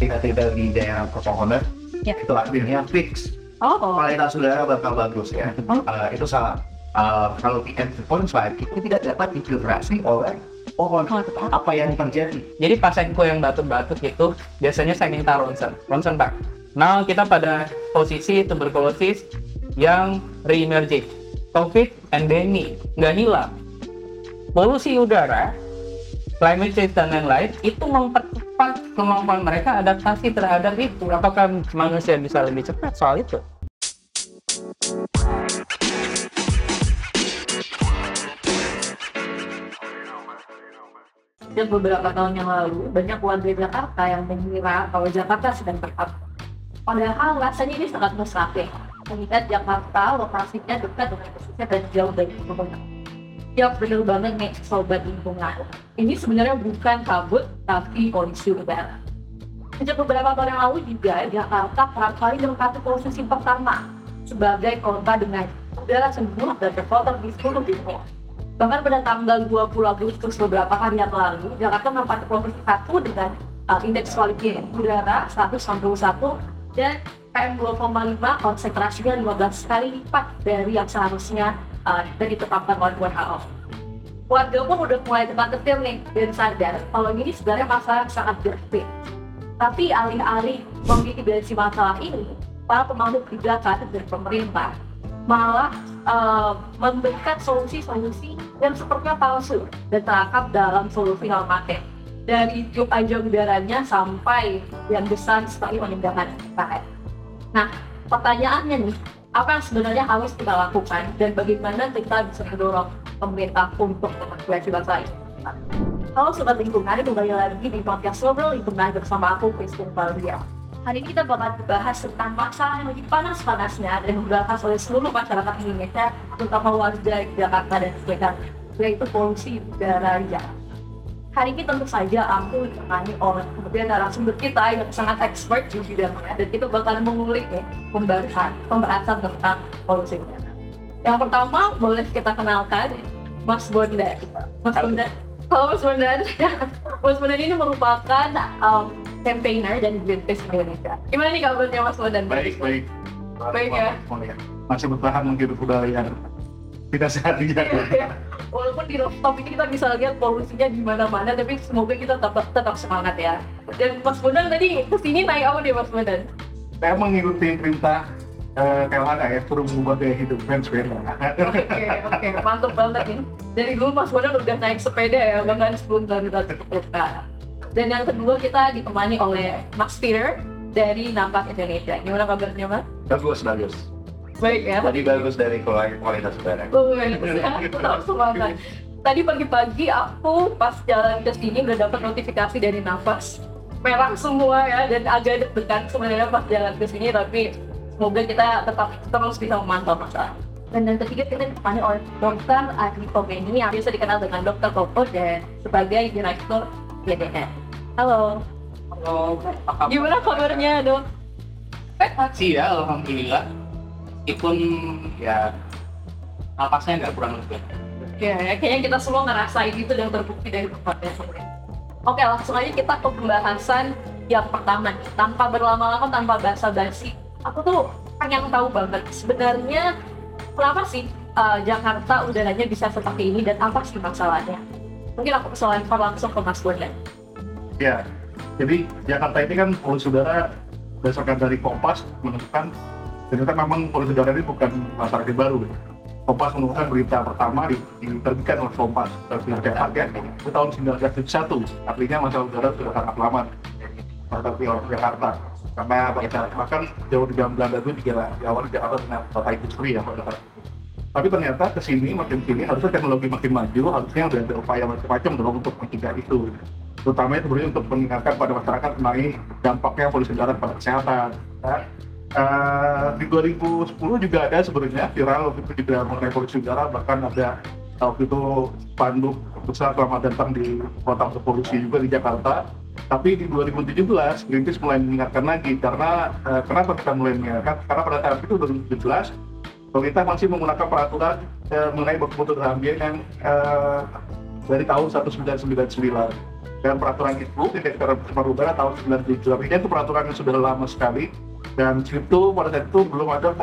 tinggal-tinggal di daerah pepohonan Ya. itu akhirnya fix Oh, kualitas udara bakal bagus ya Oh. Eh, itu salah Eh, kalau PM 2.5 itu tidak dapat difiltrasi oleh pohon Oh. apa yang terjadi Jadi pasienku yang batuk-batuk itu biasanya saya minta ronsen, ronsen pak. Nah kita pada posisi tuberkulosis yang re-emerging, COVID endemi, nggak hilang. Polusi udara, climate change dan lain-lain itu mempercepat kemampuan mereka adaptasi terhadap itu. Apakah manusia bisa lebih cepat soal itu? Dan beberapa tahun yang lalu, banyak warga Jakarta yang mengira kalau Jakarta sedang berkabut. Padahal rasanya ini sangat mustahil. Mengingat Jakarta lokasinya dekat dengan pesisir dan jauh dari pegunungan. Ya bener banget nih sobat lingkungan. Ini sebenarnya bukan kabut, tapi polusi udara. Sejak beberapa tahun yang lalu juga, Jakarta kerap kali menempati posisi pertama sebagai kota dengan udara sejuk dan terkotor di seluruh dunia. Bahkan pada tanggal 20 Agustus beberapa hari yang lalu, Jakarta menempati posisi satu dengan uh, indeks kualitas udara 191 dan PM 2,5 konsentrasinya 15 kali lipat dari yang seharusnya uh, dari ditetapkan oleh WHO. Warga pun udah mulai ketir nih dan sadar kalau ini sebenarnya masalah yang sangat gede. Tapi alih-alih memitigasi masalah ini, para pemangku kebijakan dan pemerintah malah uh, memberikan solusi-solusi yang sepertinya palsu dan terangkap dalam solusi normatif dari tiup aja udaranya sampai yang besar seperti penindakan PKN. Nah, pertanyaannya nih, apa yang sebenarnya harus kita lakukan dan bagaimana kita bisa mendorong pemerintah untuk memperbaiki masalah ini? Halo Sobat Lingkungan, kembali lagi di podcast Ngobrol Lingkungan bersama aku, Christine Valeria. Hari ini kita bakal membahas tentang masalah yang lagi panas-panasnya dan dibahas oleh seluruh masyarakat Indonesia, terutama warga Jakarta dan sekitarnya, yaitu polusi udara Jakarta. Hari ini tentu saja aku ditemani oleh kemudian narasumber kita yang sangat expert di bidangnya dan kita bakal mengulik ya pembahasan pembahasan tentang polusi udara. Yang pertama boleh kita kenalkan Mas Bondan. Mas. Bondan. Halo Mas Bondan. Mas Bondan ini merupakan um, campaigner dan Greenpeace Indonesia. Gimana nih kabarnya Mas Bondan? baik baik Baik, ya. ya. masih bertahan menghidup udara tidak sehat di Jakarta Ya, Walaupun di rooftop ini kita bisa lihat polusinya di mana-mana, tapi semoga kita tetap tetap semangat ya. Dan Mas Bondan tadi ke sini naik apa nih Mas Bondan? saya mengikuti perintah eh, KLHK ya suruh mengubah gaya hidup fans sepeda Oke oke mantap banget nih. Dari dulu Mas Bondan udah naik sepeda ya, bahkan sebelum dari ke kota. Dan yang kedua kita ditemani oleh Mas Peter dari Nampak Indonesia. Gimana kabarnya Mas? bagus bagus Baik ya. tadi bagus dari kuali- kualitas udara Bagus, tetap semangat. Tadi pagi-pagi aku pas jalan ke sini udah dapat notifikasi dari nafas merah semua ya dan agak deg-degan sebenarnya pas jalan ke sini tapi semoga kita tetap terus bisa memantau masalah. Dan yang ketiga kita ditemani oleh Dr. Adi Komeni yang biasa dikenal dengan Dr. Koko dan sebagai Direktur BDN. Halo, Halo, apa kabar? gimana kabarnya dok? Sehat sih ya, alhamdulillah. Meskipun ya napasnya nggak kurang lebih. Ya, kayaknya kita semua ngerasain itu dan terbukti dari tempatnya. Oke, langsung aja kita ke pembahasan yang pertama nih. Tanpa berlama-lama, tanpa basa-basi. Aku tuh pengen tahu banget sebenarnya kenapa sih uh, Jakarta udaranya bisa seperti ini dan apa sih masalahnya? Mungkin aku bisa lempar langsung ke Mas Bondan. Ya, jadi Jakarta ini kan polusi udara berdasarkan dari Kompas menentukan ternyata memang polusi udara ini bukan yang baru. gitu. Kompas menemukan berita pertama di- diterbitkan oleh Kompas terbitan harga itu tahun 1971. Artinya masalah udara sudah sangat lama menghadapi orang Jakarta. Karena bahkan, jauh di zaman Belanda itu juga di awal Jakarta dengan kota industri ya. Tapi ternyata ke sini makin sini harusnya teknologi makin maju, harusnya udah ada upaya macam-macam dong untuk mencegah itu. Terutama itu sebenarnya untuk mengingatkan pada masyarakat mengenai dampaknya polusi udara pada kesehatan. Ya. Eh, di 2010 juga ada sebenarnya viral waktu itu juga mengenai polusi udara, bahkan ada eh, waktu itu spanduk besar selamat datang di kota berpolusi juga di Jakarta. Tapi di 2017 Greenpeace mulai mengingatkan lagi karena eh, kenapa kita mulai mengingatkan? Karena pada saat itu 2017 pemerintah masih menggunakan peraturan eh, mengenai dalam ambien yang eh, dari tahun 1999 dan peraturan itu tidak udara tahun 97 artinya itu peraturan yang sudah lama sekali dan itu pada saat itu belum ada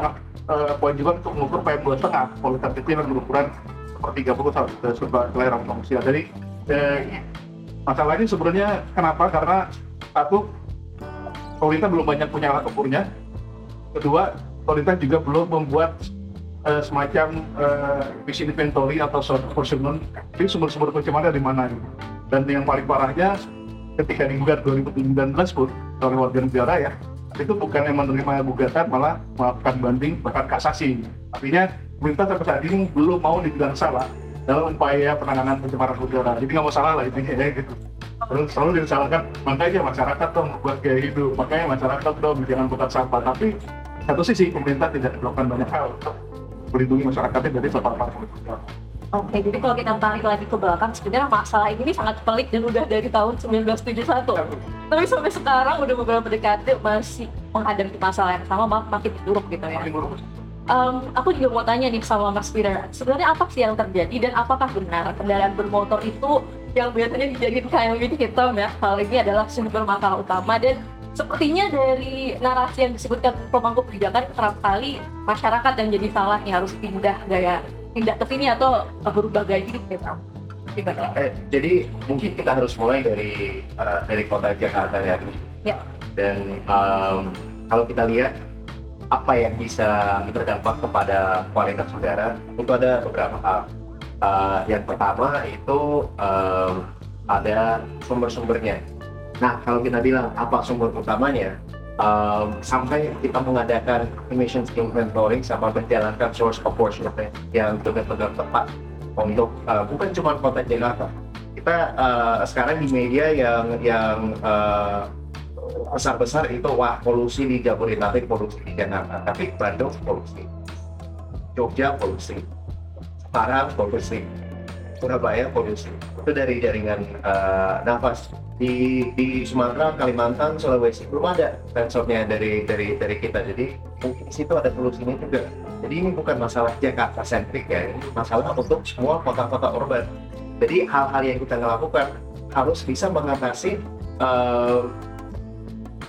uh, poin juga untuk mengukur PM2,5 kualitas itu yang berukuran sepertiga puluh sebagai layar manusia jadi eh, masalah ini sebenarnya kenapa? Karena satu pemerintah belum banyak punya alat ukurnya. Kedua pemerintah juga belum membuat uh, semacam uh, visi inventory atau source apportionment ini sumber-sumber pencemaran di mana gitu. dan yang paling parahnya ketika digugat 2019 pun oleh warga negara ya itu bukan yang menerima gugatan malah melakukan banding bahkan kasasi. Artinya pemerintah sampai saat ini belum mau dibilang salah dalam upaya penanganan pencemaran udara. Jadi nggak mau salah lah intinya ya gitu. Terus selalu disalahkan. Makanya masyarakat dong buat kayak gitu makanya masyarakat dong jangan bukan sampah. Tapi satu sisi pemerintah tidak melakukan banyak hal untuk melindungi masyarakatnya dari udara Oke, jadi kalau kita tarik lagi ke belakang, sebenarnya masalah ini sangat pelik dan udah dari tahun 1971. Tapi sampai sekarang udah beberapa dekade masih menghadapi masalah yang sama, makin buruk gitu ya. Buruk. Um, aku juga mau tanya nih sama Mas Peter, sebenarnya apa sih yang terjadi dan apakah benar kendaraan bermotor itu yang biasanya dijadikan kayak hitam ya, hal ini adalah sumber masalah utama dan sepertinya dari narasi yang disebutkan pemangku kebijakan kerap kali masyarakat yang jadi salah nih harus pindah gaya pindah ke sini atau berubah gaya hidup gitu. Eh, jadi mungkin kita harus mulai dari uh, dari kota Jakarta ya. Ya. Dan um, kalau kita lihat apa yang bisa berdampak kepada kualitas udara itu ada beberapa hal. Uh, yang pertama itu um, ada sumber-sumbernya. Nah kalau kita bilang apa sumber utamanya, um, sampai kita mengadakan emissions inventory sama menjalankan source apportionment yang benar-benar tepat untuk uh, bukan cuma kota Jakarta. Kita uh, sekarang di media yang yang uh, besar-besar itu wah polusi di Jabodetabek, polusi di Jakarta, tapi Bandung polusi, Jogja polusi, Semarang polusi, Surabaya polusi. Itu dari jaringan uh, nafas di di Sumatera, Kalimantan, Sulawesi belum ada sensornya dari dari dari kita. Jadi mungkin situ ada polusinya juga. Jadi ini bukan masalah Jakarta sentrik ya, masalah untuk semua kota-kota urban. Jadi hal-hal yang kita lakukan harus bisa mengatasi uh,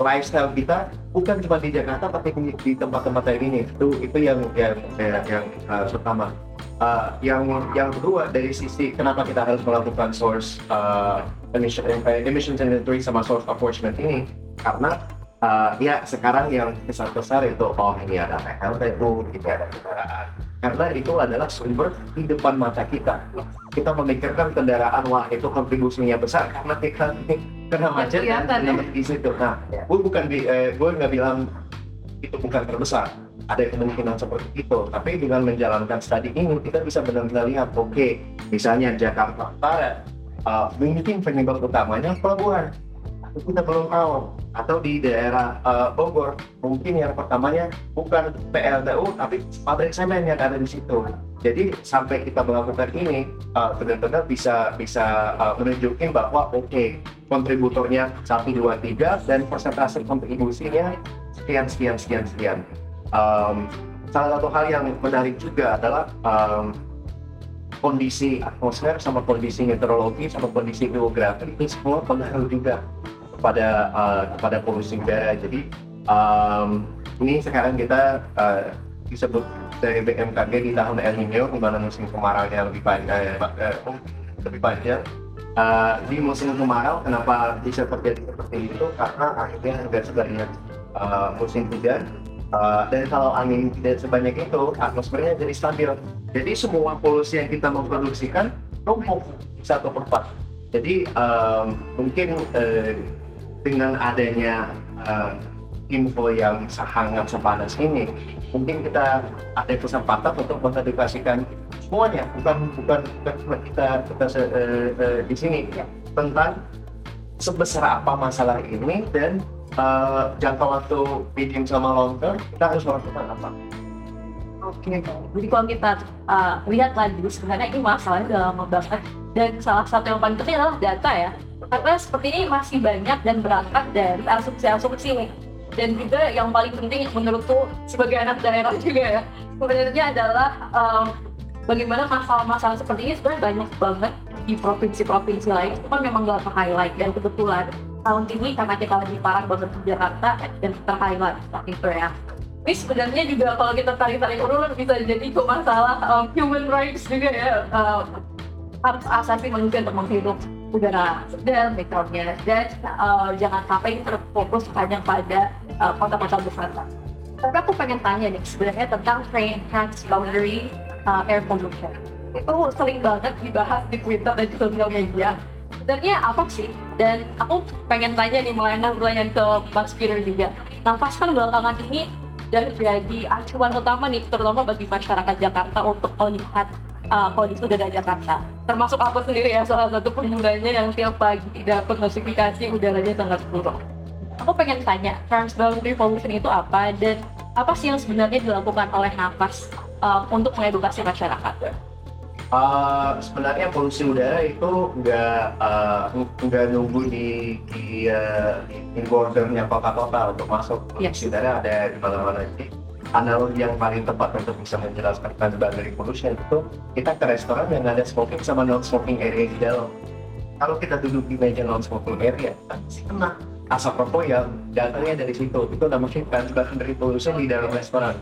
lifestyle kita bukan cuma di Jakarta tapi di, tempat-tempat lain ini. Itu itu yang yang yang, yang uh, pertama. Uh, yang yang kedua dari sisi kenapa kita harus melakukan source uh, emission eh, emissions inventory sama source apportionment ini karena uh, ya sekarang yang besar-besar itu oh ini ada ini ada kendaraan. Karena itu adalah sumber di depan mata kita. Kita memikirkan kendaraan wah itu kontribusinya besar karena kita kena macet dan kena di situ. Nah gue bukan eh, gue nggak bilang itu bukan terbesar ada kemungkinan seperti itu. Tapi dengan menjalankan studi ini kita bisa benar-benar lihat oke misalnya Jakarta Utara uh, mungkin penyebab utamanya pelabuhan. Kita belum tahu. Atau di daerah uh, Bogor mungkin yang pertamanya bukan PLTU tapi pabrik semen yang ada di situ. Jadi sampai kita melakukan ini uh, benar-benar bisa bisa uh, menunjukin bahwa oke kontributornya satu dua tiga dan persentase kontribusinya sekian sekian sekian sekian um, salah satu hal yang menarik juga adalah um, kondisi atmosfer sama kondisi meteorologi sama kondisi geografi itu semua pengaruh juga kepada uh, kepada polusi udara. Jadi um, ini sekarang kita uh, disebut dari BMKG di tahun El Nino di mana musim kemaraunya lebih panjang, uh, lebih panjang. Uh, di musim kemarau kenapa bisa terjadi seperti itu? Karena akhirnya tidak sebanyak uh, musim hujan Uh, dan kalau angin tidak sebanyak itu, atmosfernya jadi stabil. Jadi semua polusi yang kita memproduksikan numpuk satu tempat. Jadi um, mungkin uh, dengan adanya uh, info yang sangat sepanas ini, mungkin kita ada kesempatan untuk mengedukasikan semuanya, bukan bukan cuma kita kita uh, uh, di sini tentang sebesar apa masalah ini dan uh, jangka waktu medium sama long term kita harus melakukan apa? Oke, jadi kalau kita uh, lihat lagi sebenarnya ini masalahnya udah lama banget. Dan salah satu yang paling penting adalah data ya. Karena seperti ini masih banyak dan berangkat dari asumsi-asumsi. Nih dan juga yang paling penting menurutku sebagai anak daerah juga ya sebenarnya adalah um, bagaimana masalah-masalah seperti ini sebenarnya banyak banget di provinsi-provinsi lain. Kan memang gak ke-highlight dan kebetulan tahun ini karena kita lagi parah banget di Jakarta dan ter-highlight seperti itu ya. Ini sebenarnya juga kalau kita tarik-tarik urut bisa jadi ke masalah um, human rights juga ya uh, hak asasi manusia untuk menghirup udara segar misalnya dan uh, jangan sampai terfokus hanya pada uh, kota-kota besar. Tapi aku pengen tanya nih sebenarnya tentang transboundary uh, air pollution. Itu sering banget dibahas di Twitter dan di sosial media sebenarnya apa sih? Dan aku pengen tanya nih melayangkan pertanyaan ke Mas Peter juga. Nafas kan belakangan ini dan jadi acuan utama nih terutama bagi masyarakat Jakarta untuk melihat uh, kondisi udara Jakarta. Termasuk aku sendiri ya salah satu penggunanya yang tiap pagi dapat notifikasi udaranya sangat buruk. Aku pengen tanya transboundary pollution itu apa? Dan apa sih yang sebenarnya dilakukan oleh nafas uh, untuk mengedukasi masyarakat Uh, sebenarnya polusi udara itu nggak uh, nggak nunggu di di, uh, di bordernya kota-kota untuk masuk. Polusi Yes. udara ada di mana-mana. Jadi analogi yang paling tepat untuk bisa menjelaskan transboundary pollution itu kita ke restoran yang ada smoking sama non smoking area di dalam. Kalau kita duduk di meja non smoking area kita pasti kena asap rokok yang datangnya dari situ. Itu namanya transboundary pollution di dalam restoran.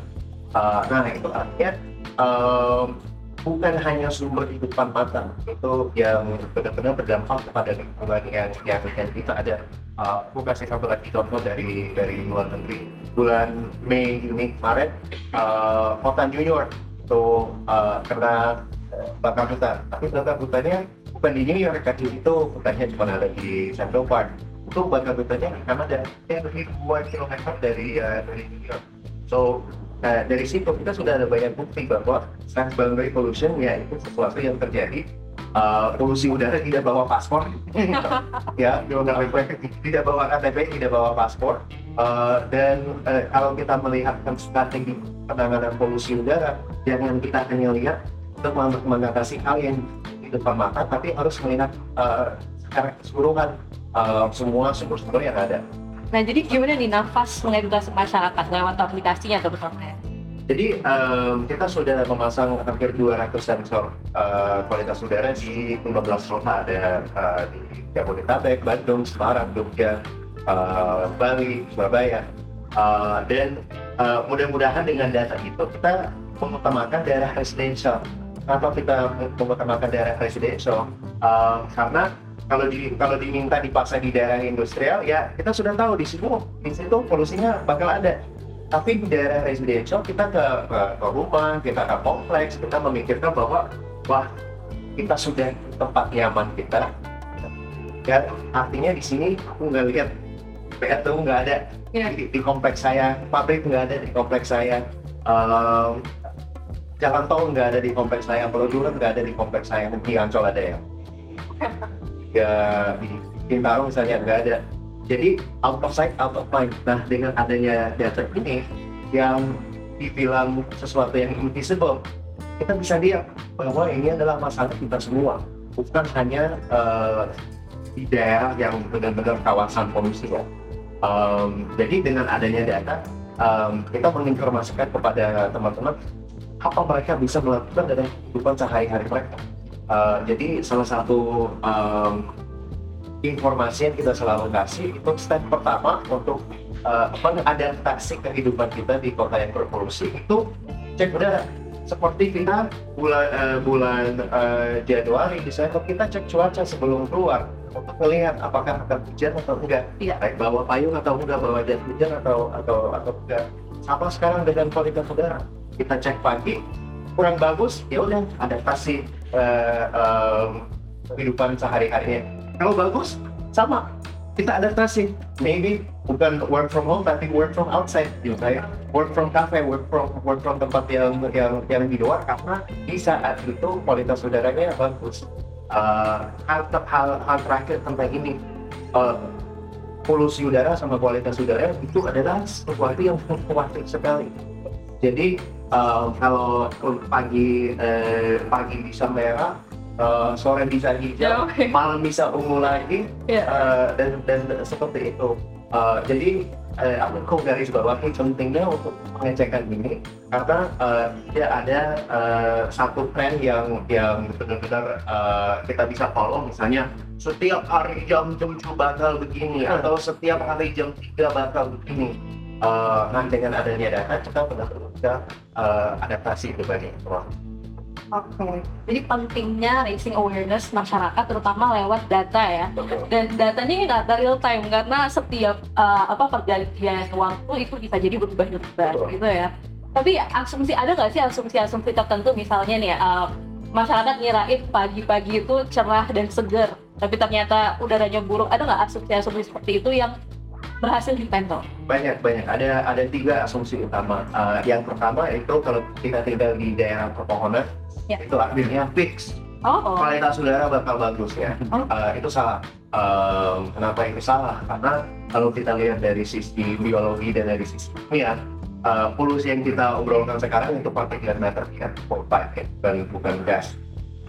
Uh, nah itu artinya um, bukan hanya sumber kehidupan mata itu yang benar-benar berdampak kepada lingkungan yang yang, yang kita ada. Uh, aku kasih satu lagi contoh dari dari luar negeri. Bulan Mei Juni Maret uh, kota New York. Itu uh, kena uh, bakar hutan. Tapi bakar hutannya bukan di New York kan itu hutannya cuma ada di Central Park. Itu bakar hutannya di Kanada yang ribuan kilometer dari uh, dari New York. So Nah, dari situ kita sudah ada banyak bukti bahwa transboundary pollution ya itu sesuatu yang terjadi uh, polusi udara tidak bawa paspor. Ya tidak bawa KTP tidak bawa paspor. Uh, dan uh, kalau kita melihatkan strategi penanganan polusi udara jangan kita hanya lihat untuk meng- mengatasi hal yang di depan mata tapi harus melihat uh, secara keseluruhan uh, semua sumber-sumber yang ada Nah, jadi gimana nih nafas mengedukasi masyarakat lewat aplikasinya terutama? Jadi em, kita sudah memasang hampir 200 sensor eh, kualitas udara di 15 kota ada eh, di Jabodetabek, Bandung, Semarang, Jogja, eh, Bali, Surabaya. Eh, dan eh, mudah-mudahan dengan data itu kita mengutamakan daerah residensial. Kenapa kita mengutamakan daerah residensial? Eh, karena kalau di kalau diminta dipaksa di daerah industrial ya kita sudah tahu di situ di situ polusinya bakal ada tapi di daerah residential kita ke, ke, ke rumah, kita ke kompleks, kita memikirkan bahwa wah kita sudah tempat nyaman kita. Ya artinya di sini aku nggak lihat PRTU nggak ada Iya. di, di kompleks saya, pabrik nggak ada di kompleks saya, Ehm, jalan tol nggak ada di kompleks saya, Peluduran nggak ada di kompleks saya, di Ancol ada ya. Ya di Bintaro misalnya nggak ada. Jadi out of sight out of mind. Nah dengan adanya data ini yang dibilang sesuatu yang invisible kita bisa lihat bahwa ini adalah masalah kita semua. Bukan hanya eh, di daerah yang benar-benar kawasan polusi ya. Em, jadi dengan adanya data em, kita menginformasikan kepada teman-teman apa mereka bisa melakukan dalam kehidupan sehari-hari mereka Eh, jadi salah satu em, informasi yang kita selalu kasih itu step pertama untuk uh, mengadaptasi kehidupan kita di kota yang berpolusi itu cek udara seperti kita bulan eh, bulan eh, Januari Desember kita cek cuaca sebelum keluar untuk melihat apakah akan hujan atau enggak. Iya. baik bawa payung atau enggak bawa jas hujan atau atau atau enggak. Sama sekarang dengan kualitas udara. Kita cek pagi kurang bagus ya udah adaptasi eh, em, kehidupan sehari-harinya kalau bagus sama kita adaptasi. Maybe bukan work from home tapi work from outside gitu work from cafe work from work from tempat yang yang yang di luar karena di saat itu kualitas udaranya bagus. Uh, hal, hal hal terakhir tentang ini uh, polusi udara sama kualitas udara itu adalah sesuatu yang fluktuatif sekali. Jadi uh, kalau pagi eh, pagi bisa merah uh, sore bisa hijau Jauh. malam bisa ungu lagi Iya. uh, dan dan seperti itu Uh, jadi uh, aku kok garis bawahi pentingnya untuk pengecekan ini karena uh, dia ada uh, satu tren yang yang benar-benar uh, kita bisa follow misalnya setiap hari jam 7 bakal begini atau setiap hari jam 3 bakal begini uh, nah dengan adanya data kita benar-benar bisa uh, adaptasi ke banyak orang Oke. Jadi pentingnya raising awareness masyarakat terutama lewat data ya. Dan datanya ini data real time karena setiap uh, apa pergantian waktu itu bisa jadi berubah-ubah gitu ya. Tapi asumsi ada nggak sih asumsi-asumsi tertentu misalnya nih uh, masyarakat ngirain pagi-pagi itu cerah dan segar, tapi ternyata udaranya buruk. Ada nggak asumsi-asumsi seperti itu yang berhasil dipantau? banyak banyak. Ada ada tiga asumsi utama. Uh, yang pertama itu kalau kita tinggal di daerah pepohonan Ya. itu artinya fix. Oh, kualitas udara bakal bagus ya. Oh. Uh, itu salah. Um, kenapa itu salah? Karena kalau kita lihat dari sisi biologi dan dari sisi kimia uh, polusi yang kita obrolkan sekarang itu particulate matter ya. Bukan bukan gas.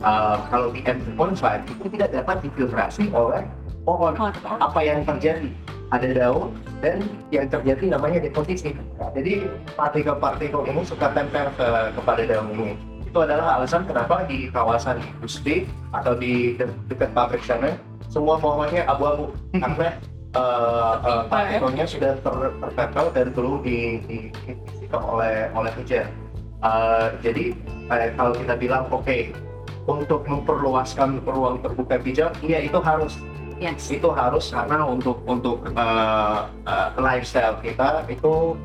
Uh, kalau di M2.5 itu tidak dapat difiltrasi oleh pohon. Oh, apa yang terjadi? Ada daun dan yang terjadi namanya deposisi. Jadi partikel-partikel ini suka tempel ke, kepada daun ini. Itu adalah alasan kenapa di kawasan industri atau di de- dekat pabrik sana semua pohonnya abu-abu. Karena uh, uh, partikelnya sudah ter- tertempel dan belum di, di, di- oleh oleh hujan. Uh, jadi eh, kalau kita bilang oke untuk memperluaskan ruang terbuka hijau iya itu harus yes. itu harus karena untuk untuk uh, uh, lifestyle kita itu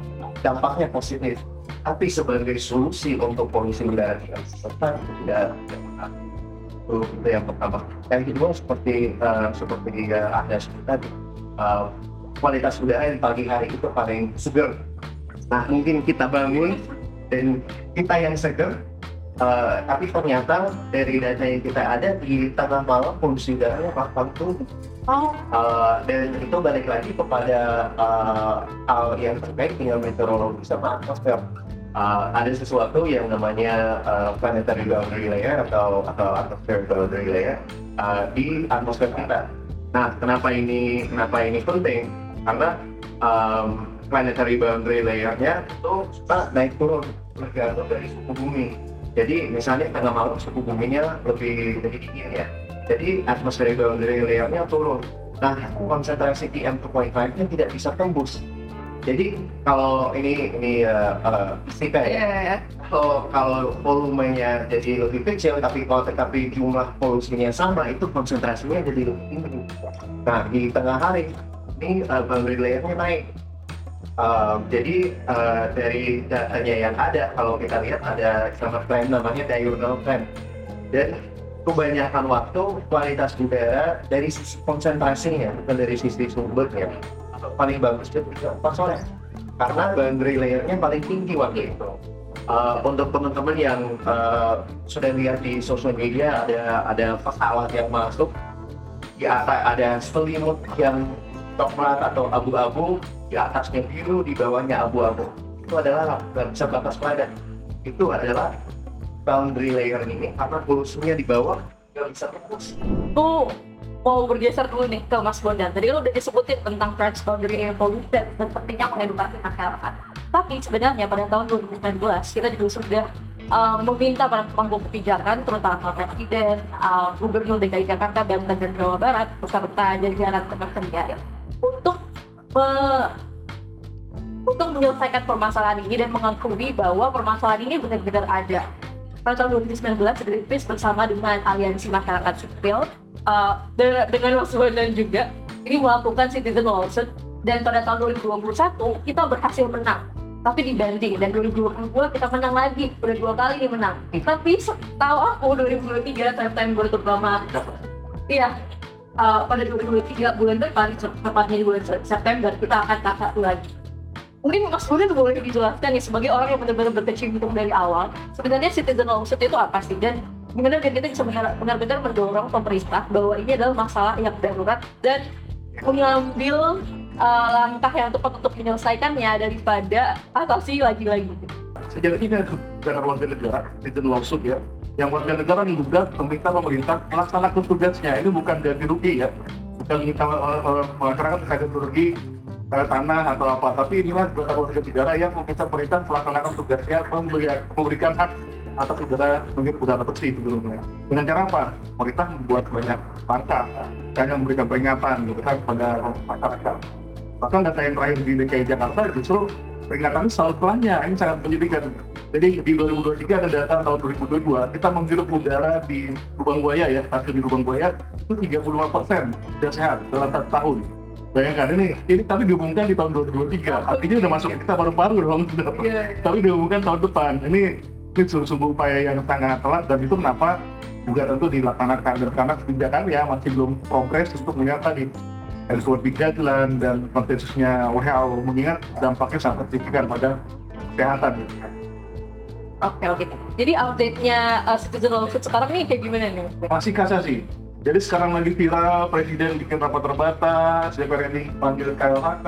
dampaknya positif. Tapi sebagai solusi untuk polusi udara di kota tidak itu yang pertama. Yang kedua seperti uh, seperti uh, ada tadi uh, kualitas udara di pagi hari itu paling segar nah mungkin kita bangun dan kita yang segar uh, tapi ternyata dari data yang kita ada di tengah malam polusi udaranya bakal turun Oh, Uh, dan itu balik lagi kepada uh, hal yang terkait dengan meteorologi sama atmosfer. Uh, ada sesuatu yang namanya uh, planetary boundary layer atau atau atmospheric boundary layer uh, di atmosfer kita. Nah, kenapa ini kenapa ini penting? Karena um, planetary boundary layernya itu suka naik turun tergantung dari suhu bumi. Jadi misalnya tengah malam suhu buminya lebih lebih dingin ya jadi atmospheric boundary layernya turun. Nah, konsentrasi PM2.5-nya tidak bisa tembus. Jadi kalau ini ini uh, uh, ya, iya. kalau kalau volumenya jadi lebih kecil, tapi kalau tetapi jumlah polusinya sama, itu konsentrasinya jadi lebih tinggi. Nah, di tengah hari ini uh, boundary layernya naik. Uh, jadi uh, dari datanya yang ada, kalau kita lihat ada sama trend namanya diurnal trend. Dan kebanyakan waktu kualitas udara dari sisi konsentrasinya bukan dari sisi sumbernya paling bagus itu pas sore karena boundary layernya paling tinggi waktu itu Uh, untuk teman-teman yang uh, sudah lihat di sosial media ada ada pesawat yang masuk di ada selimut yang coklat atau abu-abu di atasnya biru di bawahnya abu-abu itu adalah bisa batas padan itu adalah boundary layer ini karena polusinya di bawah nggak bisa tembus. tuh mau bergeser dulu nih ke Mas Bondan. Tadi kan udah disebutin tentang transboundary pollution dan pentingnya mengedukasi masyarakat. Tapi sebenarnya pada tahun 2019 kita juga sudah uh, meminta para pemangku kebijakan, terutama Presiden, uh, Gubernur DKI Jakarta, Banten dan Jawa Barat, beserta jajaran kementerian untuk me- untuk menyelesaikan permasalahan ini dan mengakui bahwa permasalahan ini benar-benar ada. Pada tahun 2019, Greenpeace bersama dengan Aliansi Masyarakat Sipil uh, de- dengan Mas Bondan juga ini melakukan citizen lawsuit. Dan pada tahun 2021 kita berhasil menang. Tapi dibanding dan 2022 kita menang lagi. Udah dua kali nih menang. Tapi setahu aku 2023 September terutama. Iya uh, pada 2023 bulan depan tepatnya di bulan September kita akan satu lagi mungkin Mas Bondan boleh dijelaskan nih sebagai orang yang benar-benar berkecimpung dari awal sebenarnya citizen lawsuit itu apa sih dan gimana kita bisa benar- benar-benar mendorong pemerintah bahwa ini adalah masalah yang darurat dan mengambil uh, langkah yang tepat untuk menyelesaikannya daripada atasi lagi-lagi. sejauh ini dengan warga negara citizen lawsuit ya yang warga negara menduga pemerintah pemerintah melaksanakan tugasnya ini bukan ganti rugi ya bukan minta eh, eh, masyarakat ganti rugi eh, tanah atau apa. Tapi inilah beberapa warga negara yang meminta pemerintah melaksanakan tugasnya memberi- memberikan hak atas udara mungkin udara bersih sebelumnya. Dengan cara apa? Pemerintah membuat banyak langkah, hanya memberikan peringatan gitu kan pada masyarakat. Bahkan data yang terakhir di DKI Jakarta justru peringatan selalu pelannya, ini sangat menyedihkan. Jadi di 2023 ada data tahun 2022, kita menghirup udara di lubang buaya ya, stasiun di lubang buaya itu 35 persen sudah sehat dalam satu tahun. Bayangkan ini, ini tapi diumumkan di tahun 2023, artinya udah masuk kita paru-paru dong. tapi diumumkan tahun depan. Ini ini sungguh-sungguh upaya yang sangat telat dan itu kenapa juga tentu dilaksanakan dan karena kebijakan ya masih belum progres untuk melihat tadi dari World Guideline dan konsensusnya WHO mengingat dampaknya sangat signifikan pada kesehatan. Oke oke. Jadi update-nya uh, Citizen Lawsuit sekarang nih kayak gimana nih? Masih kasasi. Jadi sekarang lagi viral, Presiden bikin rapat terbatas, DPR RI panggil KLHK.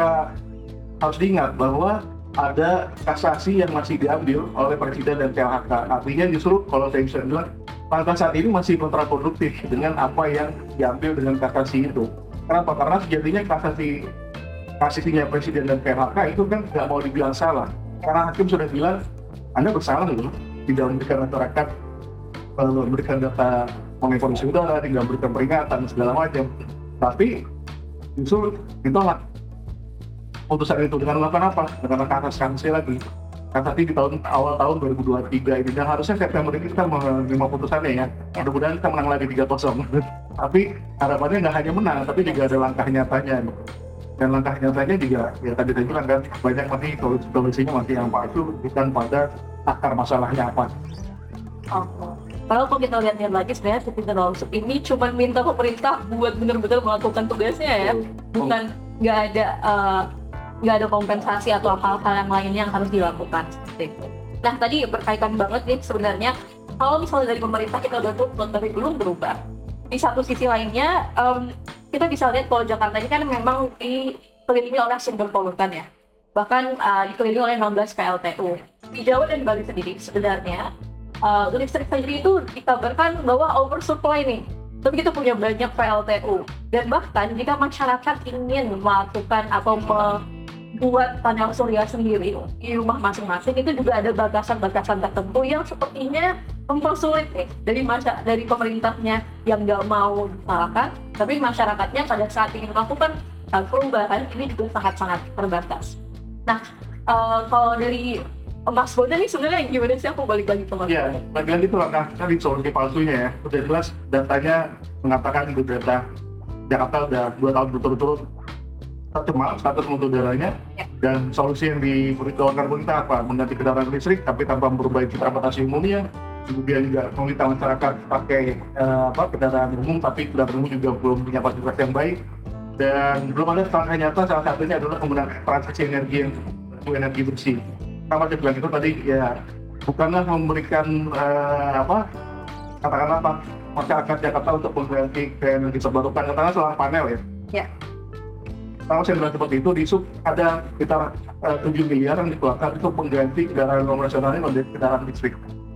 Harus diingat bahwa ada kasasi yang masih diambil oleh Presiden dan KLHK. Artinya justru kalau saya bisa bilang, pada saat ini masih kontraproduktif dengan apa yang diambil dengan kasasi itu. Kenapa? Karena sejatinya kasasi kasasinya Presiden dan KLHK itu kan nggak mau dibilang salah. Karena hakim sudah bilang, Anda bersalah loh, tidak memberikan masyarakat eh, memberikan data mengenai kondisi udara, tidak memberikan peringatan segala macam. Tapi justru ditolak putusan itu dengan melakukan apa? Dengan kasasi sanksi lagi. Kasasi di tahun awal tahun 2023 ini dan harusnya September ini kita menerima putusannya ya. Mudah-mudahan kita menang lagi 3-0. tapi harapannya nggak hanya menang, tapi juga ada langkah nyatanya. Dan langkah nyatanya juga ya tadi saya bilang kan banyak masih solusi-solusinya masih yang palsu bukan pada akar masalahnya apa. Oke. Kalau kalau kita lihat-lihat lagi sebenarnya Citizen Lawsuit ini cuma minta pemerintah buat benar-benar melakukan tugasnya ya, bukan nggak ada uh, nggak ada kompensasi atau hal-hal yang lainnya yang harus dilakukan seperti itu. Nah tadi berkaitan banget nih sebenarnya kalau misalnya dari pemerintah kita udah tuntut tapi belum berubah. Di satu sisi lainnya em, kita bisa lihat kalau Jakarta ini kan memang dikelilingi oleh sumber polutan ya. Bahkan uh, dikelilingi oleh 16 PLTU. Di Jawa dan Bali sendiri sebenarnya uh, listrik sendiri itu dikabarkan bahwa oversupply nih. Tapi kita punya banyak PLTU dan bahkan jika masyarakat ingin melakukan atau membuat panel surya sendiri di rumah masing-masing itu juga ada batasan-batasan tertentu yang sepertinya mempersulit nih dari masa dari pemerintahnya yang nggak mau disalahkan, tapi masyarakatnya pada saat ingin melakukan uh, perubahan ini juga sangat-sangat terbatas. Nah, uh, kalau dari Mas Bonda nih sebenarnya gimana sih aku balik lagi ke Mas Ya, Bonda? lagi-lagi itu langkah tadi solusi palsunya ya. Udah jelas datanya mengatakan itu data Jakarta udah dua tahun berturut-turut tercemar status mutu udaranya Ya. dan solusi yang ditawarkan pemerintah apa mengganti kendaraan listrik tapi tanpa memperbaiki transportasi umumnya kemudian juga meminta masyarakat pakai apa kendaraan umum tapi kendaraan umum juga belum punya fasilitas yang baik dan belum ada langkah nyata salah satunya adalah menggunakan transaksi energi yang energi bersih sama saya bilang itu tadi ya bukanlah memberikan eh, apa katakanlah apa masyarakat Jakarta untuk mengganti ke energi terbarukan katakanlah solar panel ya. Ya. Kalau saya bilang seperti itu, di sub ada sekitar eh, 7 miliar yang dikeluarkan untuk mengganti kendaraan konvensional ini menjadi kendaraan listrik.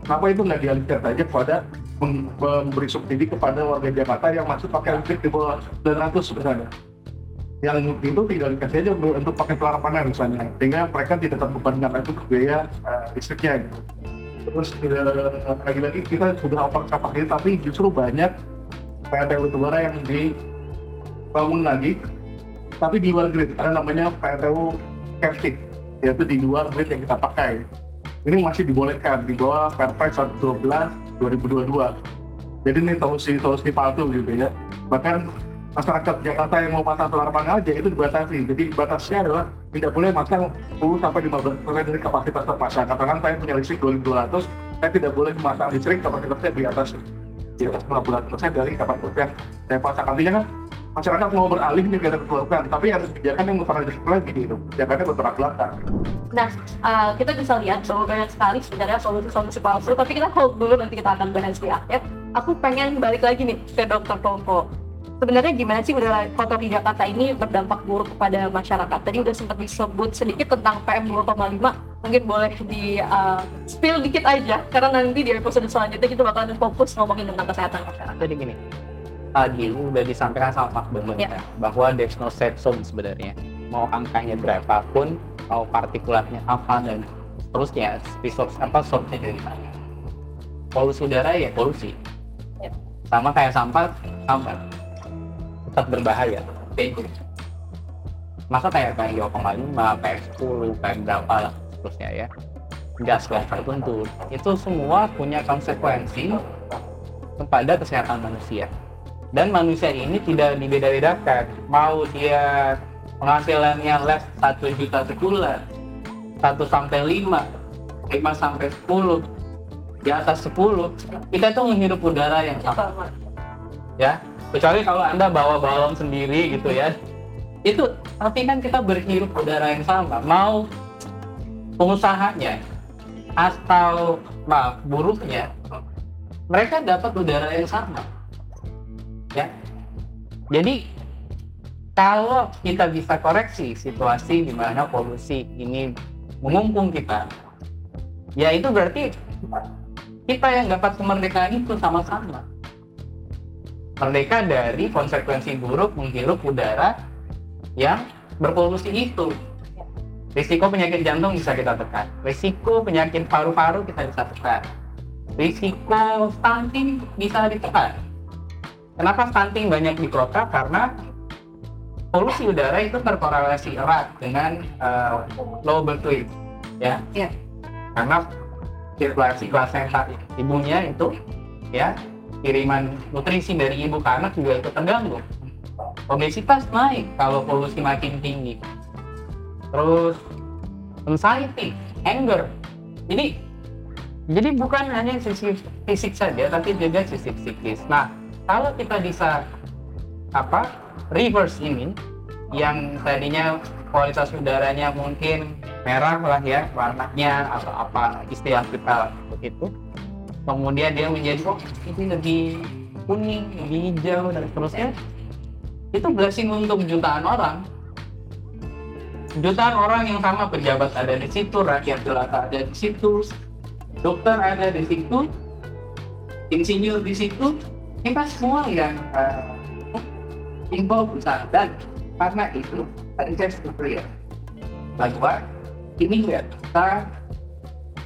Kenapa itu nggak dialihkan saja kepada mem- memberi subsidi kepada warga Jakarta yang masuk pakai listrik di bawah 900 sebenarnya? Yang itu tidak dikasih aja untuk, untuk pakai solar panel misalnya, sehingga mereka tidak terbebankan itu ke biaya eh, listriknya gitu terus eh, lagi-lagi kita sudah over capacity tapi justru banyak PLTU batubara yang dibangun lagi tapi di luar grid ada namanya PLTU captive yaitu di luar grid yang kita pakai ini masih dibolehkan di bawah Perpres 112 2022 jadi ini solusi solusi palsu gitu ya. Bahkan masyarakat Jakarta yang mau pasang solar panel aja itu dibatasi. Jadi batasnya adalah tidak boleh masang 10 sampai 15 persen dari kapasitas terpasang. Katakan saya punya listrik 2200 saya tidak boleh memasang listrik kapasitasnya di atas di atas 15 persen dari kapasitas yang saya pasang. Artinya kan masyarakat mau beralih nih ke keluarga tapi harus kebijakan yang merupakan lagi gitu kebijakannya bertolak belakang Nah, uh, kita bisa lihat bahwa banyak sekali sebenarnya solusi-solusi palsu, tapi kita hold dulu nanti kita akan bahas di akhir. Aku pengen balik lagi nih ke Dr. Tompo. Sebenarnya gimana sih udara kotor di Jakarta ini berdampak buruk kepada masyarakat? Tadi udah sempat disebut sedikit tentang PM 2,5. Mungkin boleh di uh, spill dikit aja, karena nanti di episode selanjutnya kita bakalan fokus ngomongin tentang kesehatan masyarakat. Jadi gini, tadi udah disampaikan sama Pak Bambang Ya. ya. bahwa there's no safe zone sebenarnya. mau angkanya berapapun mau partikulatnya apa dan terusnya resource apa source-nya dari mana polusi udara ya polusi Ya. sama kayak sampah sampah tetap berbahaya Itu. masa kayak PM2,5, PM10, PM berapa lah terusnya ya gas gas tertentu itu semua punya konsekuensi kepada kesehatan manusia dan manusia ini tidak dibeda-bedakan. Mau dia penghasilannya les 1 juta sebulan 1 sampai 5 5 sampai 10 di atas 10 kita tuh menghirup udara yang sama Sama. ya kecuali kalau anda bawa balon sendiri gitu ya. Itu tapi kan kita berhirup udara yang sama. Mau pengusahanya atau maaf buruhnya mereka dapat udara yang sama ya. Jadi kalau kita bisa koreksi situasi di mana polusi ini mengumpung kita ya itu berarti kita yang dapat kemerdekaan itu sama-sama. Merdeka dari konsekuensi buruk menghirup udara yang berpolusi itu. Risiko penyakit jantung bisa kita tekan. Risiko penyakit paru-paru kita bisa tekan. Risiko stunting bisa ditekan kenapa stunting banyak di kota? Karena polusi udara itu terkorelasi erat dengan uh, low birth weight ya. Iya. karena sirkulasi plasenta ibunya itu ya kiriman nutrisi dari ibu ke anak juga ikut terganggu. Obesitas naik kalau polusi makin tinggi. Terus anxiety anger. Jadi jadi bukan hanya sisi fisik saja tapi juga sisi psikis. Nah kalau kita bisa apa reverse ini yang tadinya kualitas udaranya mungkin merah lah ya warnanya atau apa istilah kita begitu kemudian dia menjadi oh ini lebih kuning lebih hijau dan seterusnya itu blessing untuk jutaan orang. Jutaan orang yang sama pejabat ada di situ rakyat jelata ada di situ dokter ada di situ insinyur di situ kita semua yang uh, besar. Dan karena itu tadi saya clear bahwa ini ya kita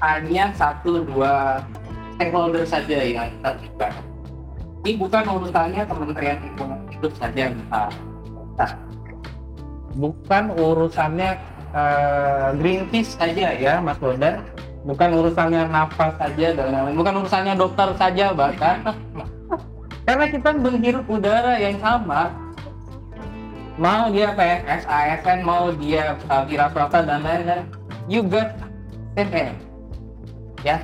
hanya satu dua stakeholder saja yang bukan ini bukan urusannya Kementerian Lingkungan Hidup saja yang kita bukan urusannya eh, Greenpeace saja ya Mas Bondan. Bukan urusannya nafas saja dan lain-lain. Bukan urusannya dokter saja bahkan karena kita menghirup udara yang sama mau dia PNS, ASN, mau dia uh, wira dan lain-lain you got same air ya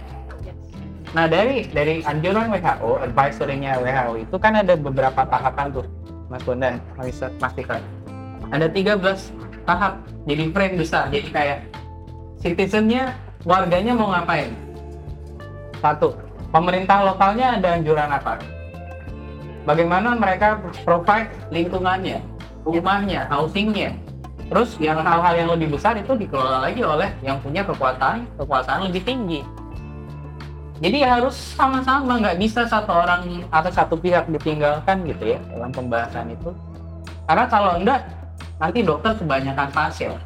Nah dari dari anjuran WHO, advisory-nya WHO itu kan ada beberapa tahapan tuh, Mas Bondan, bisa pastikan. Ada 13 tahap, jadi frame besar, jadi kayak citizennya, warganya mau ngapain? Satu, pemerintah lokalnya ada anjuran apa? Bagaimana mereka provide lingkungannya, rumahnya, housingnya. Terus yang hal-hal yang lebih besar itu dikelola lagi oleh yang punya kekuatan, kekuasaan lebih tinggi. Jadi harus sama-sama nggak bisa satu orang atau satu pihak ditinggalkan gitu ya dalam pembahasan itu. Karena kalau enggak nanti dokter kebanyakan pasien.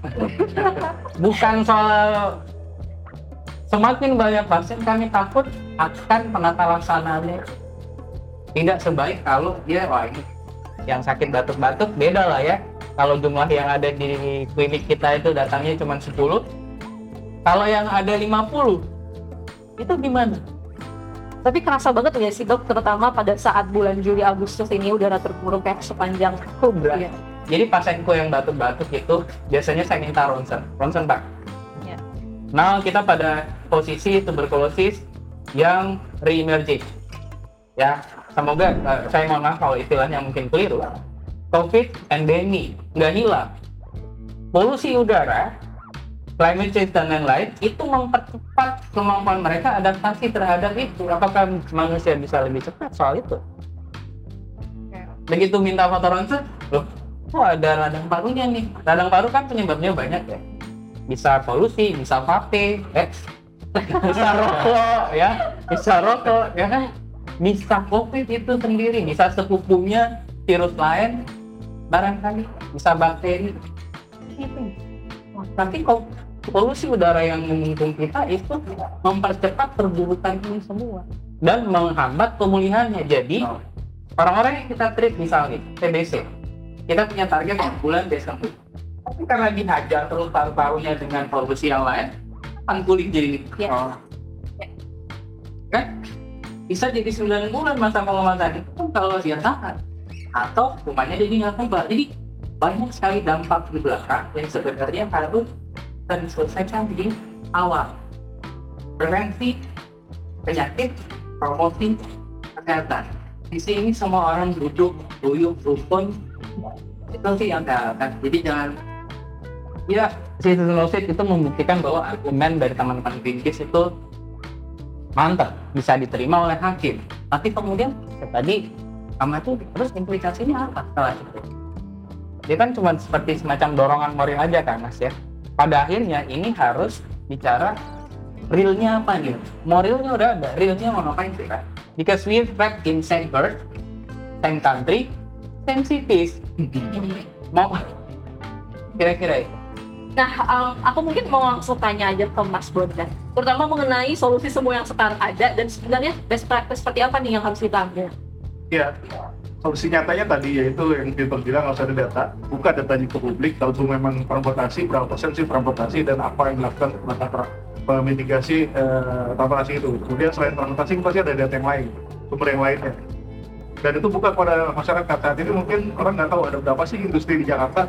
Bukan soal semakin banyak pasien kami takut akan penata laksanaannya tidak sebaik kalau dia wah ini yang sakit batuk-batuk beda lah ya kalau jumlah yang ada di klinik kita itu datangnya cuma 10 kalau yang ada 50 itu gimana? Tapi kerasa banget ya sih dok, terutama pada saat bulan Juli Agustus ini udara terburuk kayak sepanjang Itu berat. Iya. Jadi pasienku yang batuk-batuk itu biasanya saya minta ronsen, ronsen pak. Iya. Nah kita pada posisi tuberkulosis yang re-emerging. Ya, semoga eh, saya mohon maaf kalau istilahnya mungkin keliru. COVID endemi nggak hilang. Polusi udara, climate change dan lain-lain itu mempercepat kemampuan mereka adaptasi terhadap itu. Apakah manusia bisa lebih cepat soal itu? Begitu minta foto ronsen, loh, kok ada radang parunya nih? Radang paru kan penyebabnya banyak ya. Bisa polusi, bisa vape, eh, bisa rokok ya, bisa rokok ya kan, bisa covid itu sendiri, bisa sepupunya virus lain, barangkali bisa bakteri. anything. Tapi kok polusi udara yang mengungkung kita itu mempercepat perburukan ini semua dan menghambat pemulihannya. Jadi orang-orang yang kita treat misalnya TBC, kita punya target yang bulan Desember. Tapi karena dihajar terus paru-parunya dengan polusi yang lain, akan pulih jadi Yes. Oh. kan bisa jadi 9 bulan masa pengobatan itu kan kalau dia tahan. Atau hukumannya jadi nggak kebal jadi banyak sekali dampak di belakang yang sebenarnya harus diselesaikan di awal. Prevensi penyakit promosi kesehatan. Di sini semua orang duduk duduk rukun. Itu sih yang kan jadi jangan ya citizen itu membuktikan bahwa argumen dari teman-teman Greenpeace itu mantap bisa diterima oleh hakim. Tapi kemudian ya tadi sama itu terus implikasinya apa setelah itu? Dia kan cuma seperti semacam dorongan moral aja kan mas ya. Pada akhirnya ini harus bicara realnya apa nih moralnya udah ada realnya mau ngapain sih kan because we back in same birth same country same cities. Mau kira-kira itu Nah, um, aku mungkin mau langsung tanya aja ke Mas Bondan, terutama mengenai solusi semua yang sekarang ada dan sebenarnya best practice seperti apa nih yang harus kita ambil? Ya, solusi nyatanya tadi yaitu yang Peter bilang harus ada data, buka datanya ke publik. Kalau itu memang transportasi, berapa persen sih transportasi dan apa yang dilakukan untuk mitigasi eh, transportasi itu. Kemudian selain transportasi pasti ada data yang lain, sumber yang lainnya. Dan itu bukan pada masyarakat saat ini mungkin orang nggak tahu ada berapa sih industri di Jakarta,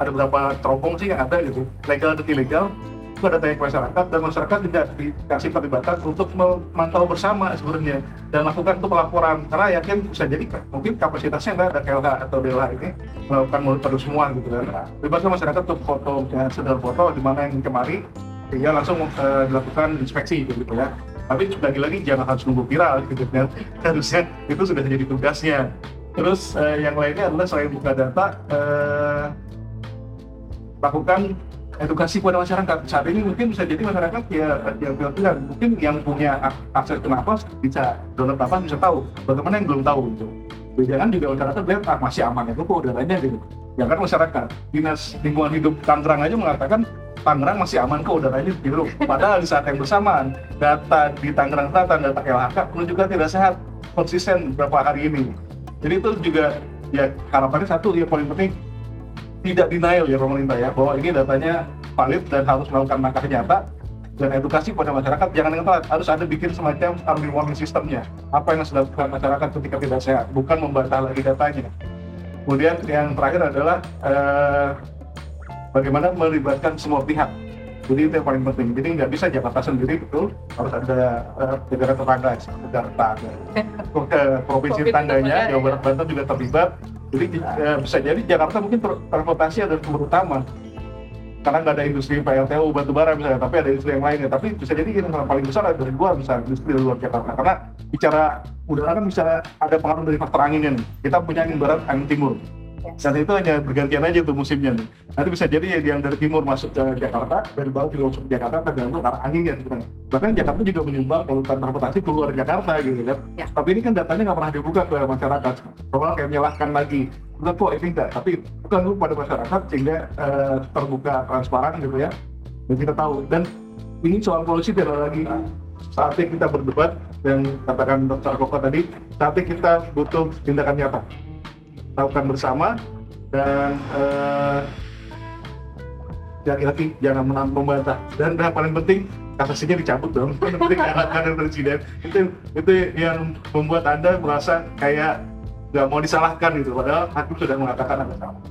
ada berapa terowong sih yang ada gitu, legal dan ilegal. Itu ada tanya ke masyarakat dan masyarakat tidak dikasih perlibatan untuk memantau bersama sebenarnya dan lakukan itu pelaporan. Karena yakin bisa jadi mungkin kapasitasnya nggak ada KLH atau DLH ini melakukan monitor semua gitu kan. Bebaskan masyarakat untuk foto misalnya sedar foto di mana yang kemari ya langsung eh, dilakukan inspeksi gitu ya. Tapi lagi-lagi jangan harus nunggu viral gitu kan. Harusnya itu sudah jadi tugasnya. Terus eh, yang lainnya adalah selain buka data eh, lakukan edukasi kepada masyarakat. Saat ini mungkin bisa jadi masyarakat ya yang bilang mungkin yang punya ak- akses ke nafas bisa donor nafas bisa tahu. Bagaimana yang belum tahu gitu. Jangan juga masyarakat lihat ah, masih aman itu kok udaranya gitu. Ya kan masyarakat dinas lingkungan hidup Tangerang aja mengatakan Tangerang masih aman kok udaranya gitu. Padahal di saat yang bersamaan data di Tangerang Selatan data LHK menunjukkan tidak sehat konsisten beberapa hari ini. Jadi itu juga ya harapannya satu yang paling penting tidak denial ya pemerintah ya bahwa ini datanya valid dan harus melakukan langkah nyata dan edukasi pada masyarakat. Jangan yang telat harus ada bikin semacam early warning systemnya. Apa yang harus dilakukan masyarakat ketika tidak sehat bukan membantah lagi datanya. Kemudian yang terakhir adalah eh, bagaimana melibatkan semua pihak. Jadi itu yang paling penting. Jadi nggak bisa Jakarta sendiri betul. Harus ada eh, negara tetangga Jakarta ke provinsi tetangganya tetangga, Jawa ya. Barat Banten juga terlibat jadi eh, bisa jadi Jakarta mungkin transportasi ada sumber utama. Karena nggak ada industri PLTU batubara misalnya tapi ada industri yang lainnya. Tapi bisa jadi yang paling besar ada dari luar misalnya industri luar Jakarta. Karena bicara udara kan bisa ada pengaruh dari faktor anginnya kita punya angin barat angin timur dan itu hanya bergantian aja tuh musimnya nih. Nanti bisa jadi yang dari timur masuk ke Jakarta dari barat juga masuk ke Jakarta tergantung arah angin kan sebenarnya. bahkan Jakarta juga menyumbang polutan transportasi keluar Jakarta gitu kan. Ya. tapi ini kan datanya nggak pernah dibuka ke masyarakat. Orang kayak menyalahkan lagi. Bukan kok ini enggak tapi bukan dulu pada masyarakat sehingga eh, terbuka transparan gitu ya. Dan kita tahu. Dan ini soal polusi tidak lagi. Saatnya kita berdebat dan katakan Dr. Koko tadi saatnya kita butuh tindakan nyata lakukan bersama dan eh, lagi-lagi jangan menang membantah. Dan yang paling penting kasasinya dicabut dong. Yang penting dari presiden. Itu itu yang membuat anda merasa kayak nggak mau disalahkan gitu. Padahal hakim sudah mengatakan ada salah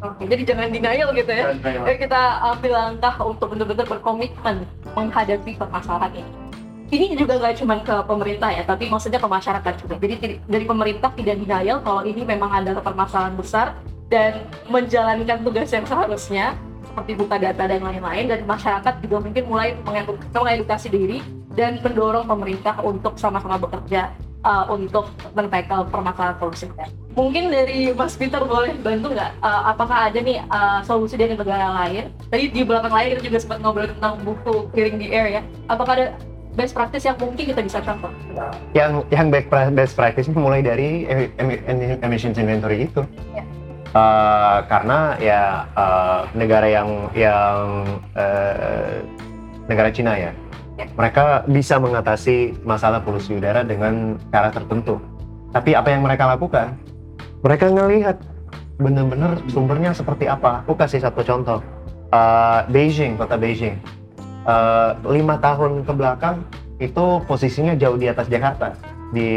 Oke, jadi jangan denial gitu ya. Jadi kita ambil langkah untuk benar-benar berkomitmen menghadapi permasalahan ini. Ini juga nggak cuma ke pemerintah ya, tapi maksudnya ke masyarakat juga. Jadi dari pemerintah tidak denial kalau ini memang ada permasalahan besar dan menjalankan tugas yang seharusnya seperti buka data dan lain-lain dan masyarakat juga mungkin mulai mengedu- mengedukasi diri dan mendorong pemerintah untuk sama-sama bekerja uh, untuk men-tackle permasalahan polusi. Mungkin dari Mas Peter boleh bantu nggak? uh, apakah ada nih uh, solusi dari negara lain? Tadi di belakang layar kita juga sempat ngobrol tentang buku Clearing the Air ya. Apakah ada best practice yang mungkin kita bisa contoh? yang yang best practice mulai dari em- em- em- emissions inventory itu Eh, karena ya eh, negara yang yang eh, negara Cina ya, Ya. mereka bisa mengatasi masalah polusi udara dengan cara tertentu. Tapi apa yang mereka lakukan? Mereka ngelihat benar-benar sumbernya seperti apa. Aku kasih satu contoh. Eh, Beijing, kota Beijing, Eh, lima tahun ke belakang itu posisinya jauh di atas Jakarta di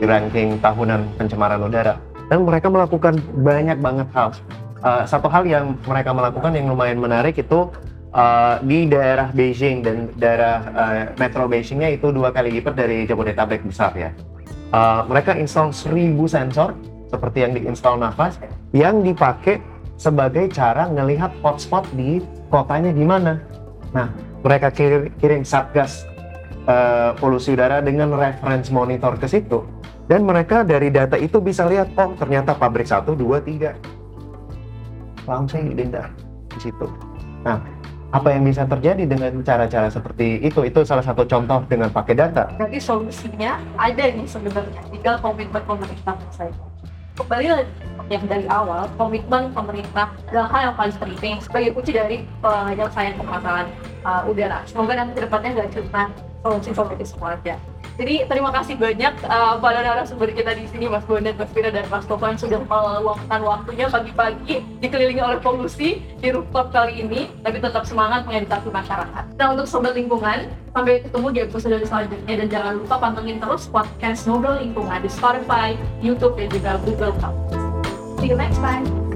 ranking tahunan pencemaran udara dan mereka melakukan banyak banget hal. Uh, satu hal yang mereka melakukan yang lumayan menarik itu uh, di daerah Beijing dan daerah uh, metro Beijingnya itu dua kali lipat dari Jabodetabek besar ya. Uh, mereka install 1000 sensor seperti yang diinstal Nafas yang dipakai sebagai cara melihat hotspot di kotanya di mana. Nah, mereka kirim, kirim satgas uh, polusi udara dengan reference monitor ke situ dan mereka dari data itu bisa lihat oh ternyata pabrik 1, 2, 3 langsung didenda di situ. Nah, apa yang bisa terjadi dengan cara-cara seperti itu? Itu salah satu contoh dengan pakai data. Berarti solusinya ada nih sebenarnya, tinggal komitmen pemerintah saya. Kembali lagi yang dari awal, komitmen pemerintah adalah hal yang paling penting sebagai kunci dari penyelesaian permasalahan uh, udara. Semoga nanti ke depannya nggak cuma solusi-solusi semua aja. Jadi terima kasih banyak uh, pada narasumber kita di sini Mas Bondet, Mas Fira, dan Mas Topan sudah meluangkan waktunya pagi-pagi dikelilingi oleh polusi di rooftop kali ini, tapi tetap semangat mengedukasi masyarakat. Nah untuk sobat lingkungan, sampai ketemu di episode selanjutnya dan jangan lupa pantengin terus podcast Ngobrol Lingkungan di Spotify, YouTube, dan juga Google Podcast. See you next time.